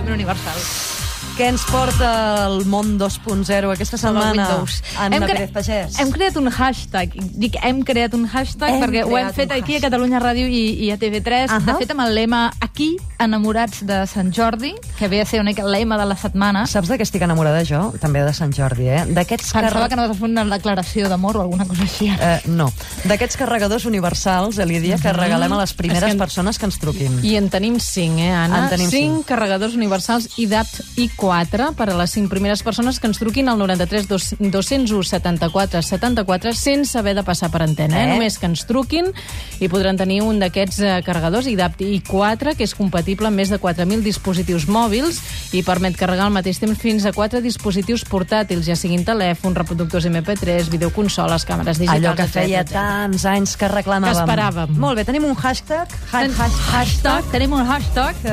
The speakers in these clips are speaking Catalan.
completament universal. Què ens porta el món 2.0 aquesta setmana? Anna Hem Pérez Pagès. Hem creat un hashtag. Dic, hem creat un hashtag Hem perquè ho hem fet aquí a hashtag. Catalunya Ràdio i, i a TV3. Ahà. De fet, amb el lema Aquí, enamorats de Sant Jordi, que ve a ser una mica el lema de la setmana. Saps de què estic enamorada jo? També de Sant Jordi, eh? D'aquests Pensava carre- que no vas fer una declaració d'amor o alguna cosa així. Eh, no. D'aquests carregadors universals, Elidia, que regalem a les primeres És que en- persones que ens truquin. I en tenim 5, eh, Anna? En tenim cinc. 5 carregadors universals IDAPT i4 per a les 5 primeres persones que ens truquin al 93 dos- 201 74 74 sense haver de passar per antena. Eh? Eh? Només que ens truquin i podran tenir un d'aquests eh, carregadors IDAPT i4 que és compatible amb més de 4.000 dispositius mòbils i permet carregar al mateix temps fins a 4 dispositius portàtils, ja siguin telèfon, reproductors MP3, videoconsoles, càmeres digitals, Allò que feia etcètera. tants anys que reclamàvem. Que esperàvem. Molt bé, tenim un hashtag. Ha, Ten- hash, hashtag Tenim un hashtag que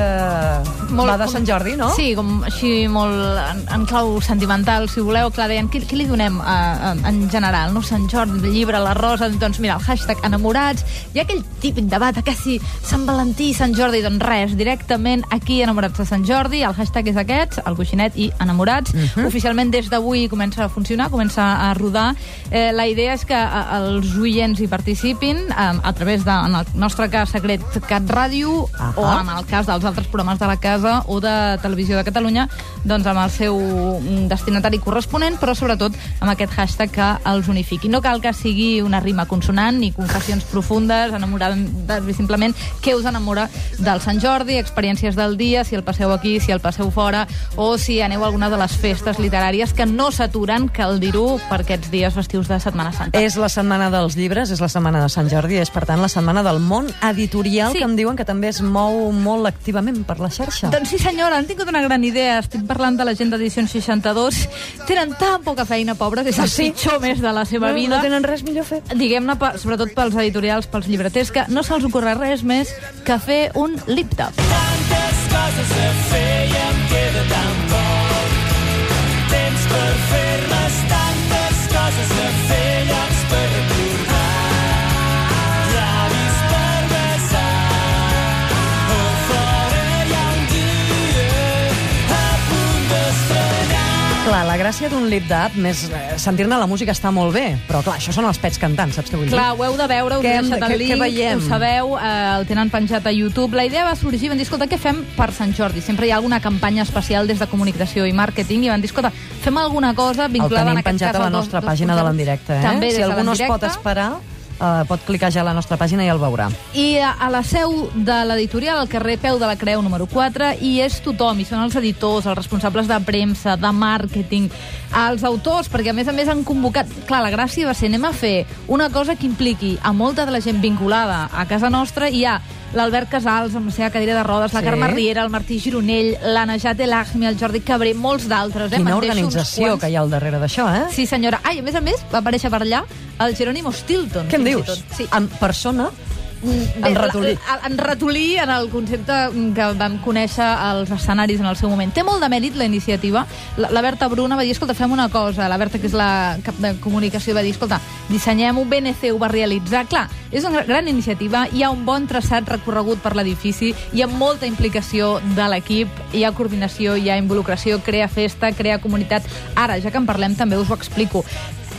va de Sant Jordi, no? Sí, com així molt en, en clau sentimental, si voleu. Clar, deien, què, què li donem a, a, en general? No? Sant Jordi, el llibre, la rosa... Doncs mira, el hashtag enamorats. Hi ha aquell típic debat, a que si Sant Valentí i Sant Jordi, doncs res, directament aquí enamorats de Sant Jordi. El hashtag és aquest, el coixinet i enamorats. Uh -huh. Oficialment des d'avui comença a funcionar, comença a rodar. Eh, la idea és que eh, els oients hi participin eh, a través de, en el nostre cas, Secret Cat Ràdio, Ahà. o en el cas dels altres programes de la casa o de Televisió de Catalunya, doncs amb el seu mm, destinatari corresponent, però sobretot amb aquest hashtag que els unifiqui. No cal que sigui una rima consonant ni confessions profundes, enamorades simplement què us enamora del Sant Jordi, experiències del dia, si el passeu aquí, si el passeu fora, o si aneu a alguna de les festes literàries que no s'aturen, cal dir-ho, per aquests dies festius de Setmana Santa. És la setmana dels llibres, és la setmana de Sant Jordi, és per tant la setmana del món editorial, Sí. que em diuen que també es mou molt activament per la xarxa. Doncs sí, senyora, han tingut una gran idea. Estic parlant de la gent d'Edicions 62. Tenen tan poca feina, pobres, és Ah, el sí? pitjor mes de la seva no, vida. no tenen res millor a fer. Diguem-ne, sobretot pels editorials, pels llibreters, que no se'ls ocorre res més que fer un lip-tap. Tantes coses a fer i em queda gràcia d'un lip dub, més eh, sentir-ne la música està molt bé, però clar, això són els pets cantant, saps què vull dir? Clar, ho heu de veure, us Què he hem- deixat què- el què link, veiem? ho sabeu, eh, el tenen penjat a YouTube. La idea va sorgir, van dir, escolta, què fem per Sant Jordi? Sempre hi ha alguna campanya especial des de comunicació i màrqueting i van dir, escolta, fem alguna cosa El vinculada en tenim aquest penjat cas a la dos- nostra dos pàgina de zero. l'endirecte, eh? També si de algú no es pot esperar, eh, pot clicar ja a la nostra pàgina i el veurà. I a a la seu de l'editorial, al carrer Peu de la Creu número 4, hi és tothom, hi són els editors, els responsables de premsa, de màrqueting, els autors, perquè a més a més han convocat... Clar, la gràcia va ser, anem a fer una cosa que impliqui a molta de la gent vinculada a casa nostra, i ha l'Albert Casals amb la seva cadira de rodes, la Sí. Carme Riera, el Martí Gironell, l'Anna Jat Elachmi, el Jordi Cabré, molts d'altres. Eh? Quina organització que hi ha al darrere d'això, eh? Sí, senyora. Ah, i a més a més va aparèixer per allà el Jerónimo Stilton. Què em dius? Sí. En persona? En ratolí. En ratolí, en el concepte que vam conèixer als escenaris en el seu moment. Té molt de mèrit la iniciativa. La, la Berta Bruna va dir, escolta, fem una cosa. La Berta, que és la cap de comunicació, va dir, escolta, dissenyem-ho, BNC ho va realitzar. Clar, és una gran iniciativa, hi ha un bon traçat recorregut per l'edifici, hi ha molta implicació de l'equip, hi ha coordinació, hi ha involucració, crea festa, crea comunitat. Ara, ja que en parlem, també us ho explico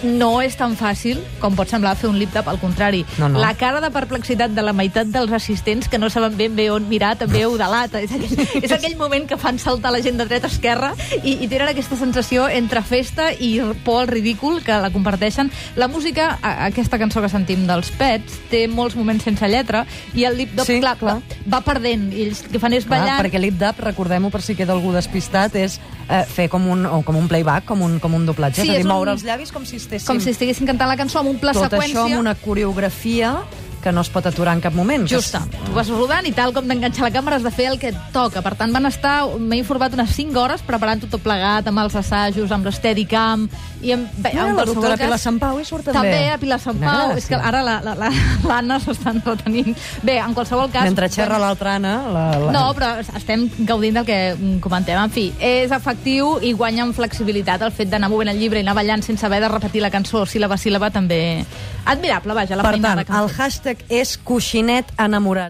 no és tan fàcil com pot semblar fer un lip-tap, al contrari. No, no. La cara de perplexitat de la meitat dels assistents que no saben ben bé on mirar també ho delata. És aquell, és aquell moment que fan saltar la gent de dreta a esquerra i, i tenen aquesta sensació entre festa i por al ridícul que la comparteixen. La música, a- aquesta cançó que sentim dels Pets, té molts moments sense lletra i el lip-dub, Sí, clar, clar. va perdent. I ells el que fan és Clar, ballar... perquè lip dub, recordem-ho per si queda algú despistat, és eh, fer com un, o com un playback, com un, com un doblatge, Sí, és a dir, un- moure els llavis com si estéssim... com si estiguessin cantant la cançó amb un pla Tot seqüència. això amb una coreografia que no es pot aturar en cap moment. que Justa. Tu vas rodant i tal com d'enganxar la càmera has de fer el que et toca. Per tant, van estar, m'he informat, unes 5 hores preparant tot plegat, amb els assajos, amb l'Steadicam... I amb, bé, Mira, en la doctora cas- Pilar Sant Pau hi surt també. També a Pilar Sant Pau. És que ara l'Anna la, la, l'Anna s'està entretenint. Bé, en qualsevol cas... Mentre xerra l'altra Anna... La, la... No, però estem gaudint del que comentem. En fi, és efectiu i guanya en flexibilitat el fet d'anar movent el llibre i anar ballant sense haver de repetir la cançó síl·laba síl·laba també... Admirable, vaja, la Per feinada tant, que han el fet. Hashtag és coixinet enamorat.